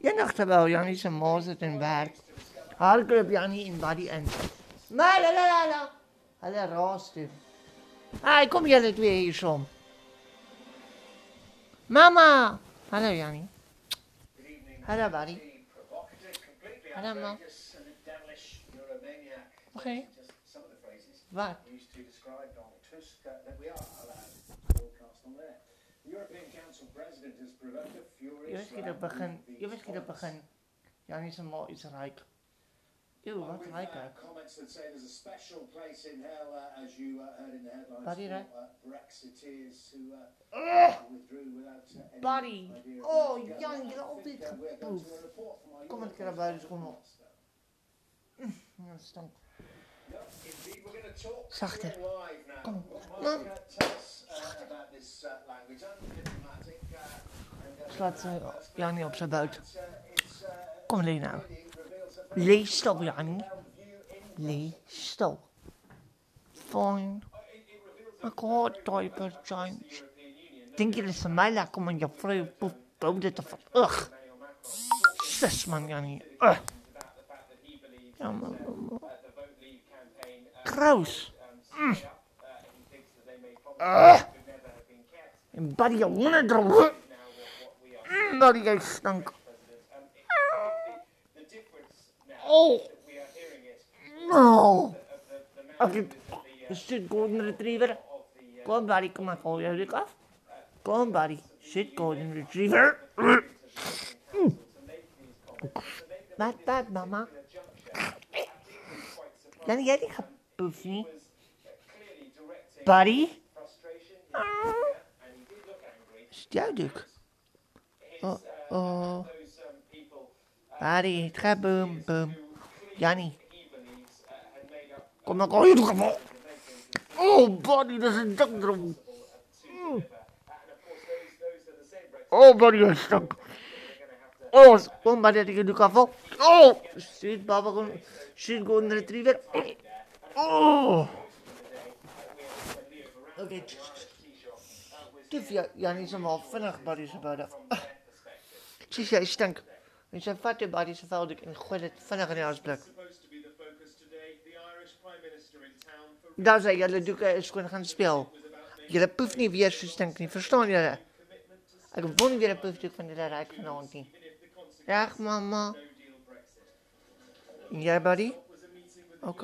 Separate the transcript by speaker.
Speaker 1: یه نقطه به یعنی سه موزت این برد؟ هر گروه بیانی این باری انت مالا لالا لالا
Speaker 2: هلا راستی
Speaker 1: ای کم
Speaker 2: یلی توی ایشم
Speaker 1: ماما. هلا
Speaker 2: یعنی. هلا باری. هلا ما.
Speaker 1: Okay. What?
Speaker 2: Used to describe Donald Tusk that we are allowed to broadcast on there. The European Council President has provoked a
Speaker 1: Jy
Speaker 2: furious
Speaker 1: weet jy dat
Speaker 2: row
Speaker 1: begin, begin. Jannie zijn moor iets rijk. Eeuw, wat
Speaker 2: With,
Speaker 1: rijk ook.
Speaker 2: comments that say there's a special place in hell, as you heard in the headlines,
Speaker 1: Buddy, right?
Speaker 2: any
Speaker 1: Buddy. Oh. Jan, je altijd
Speaker 2: our
Speaker 1: Kom een keer naar buiten, kom op. Ja, stank.
Speaker 2: No, indeed, we're going to talk
Speaker 1: Zachter. Kom. Slaat
Speaker 2: uh,
Speaker 1: uh, op zijn buik.
Speaker 2: uh, uh,
Speaker 1: Kom Lee nou.
Speaker 2: really reveals a very
Speaker 1: Lee
Speaker 2: view in
Speaker 1: Lee stil. Fine. Ik hoor diaper change. Denk je dat ze mij om in je vrouw poep te van. Ugh. Zus man Jannie. Ugh. Ja, man. Gross. Mm. Ugh. En buddy, je honden drogen. Mm, buddy, jij stank. Oh. No. Oké. Shit, golden retriever. Kom, buddy, kom maar, val je dik af. Kom, buddy. Shit, golden retriever. Mm. Wat, wat, mama? Jan, jij die gepoefd niet? Buddy? Het jouw dik? Oh, oh. Buddy, het gaat boom, boom. Jannie. Kom dan, kom je. Oh, buddy, dat is een dakdrom. Oh, buddy, dat is stank. Oh, kom maar, dat ik kafel. Oh, shit, baba, kom. Shit, golden retriever. Oh. Oké. Okay. Tuf, ja, Jannie is allemaal vinnig, buddy, ze buiten. Zie jij, stank. En zijn vatte buddy, ze vuil ik en gooi het vinnig in
Speaker 3: town for
Speaker 1: Daar zei jullie doeken is gewoon gaan spelen. Jullie poef niet weer zo stank niet, verstaan jullie? Ik wil niet weer een poefdoek van niet. Dag mama.
Speaker 3: no deal Brexit.
Speaker 1: En buddy?
Speaker 3: Was